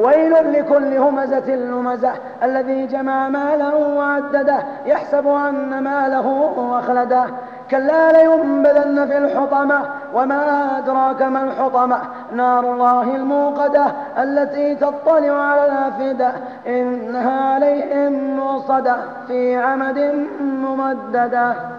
ويل لكل همزة لمزة الذي جمع مالا وعدده يحسب أن ماله أخلده. كلا لينبذن في الحطمة وما أدراك ما الحطمة. نار الله الموقدة التي تطلع على الأفئدة إنها عليهم موصدة في عمد ممددة.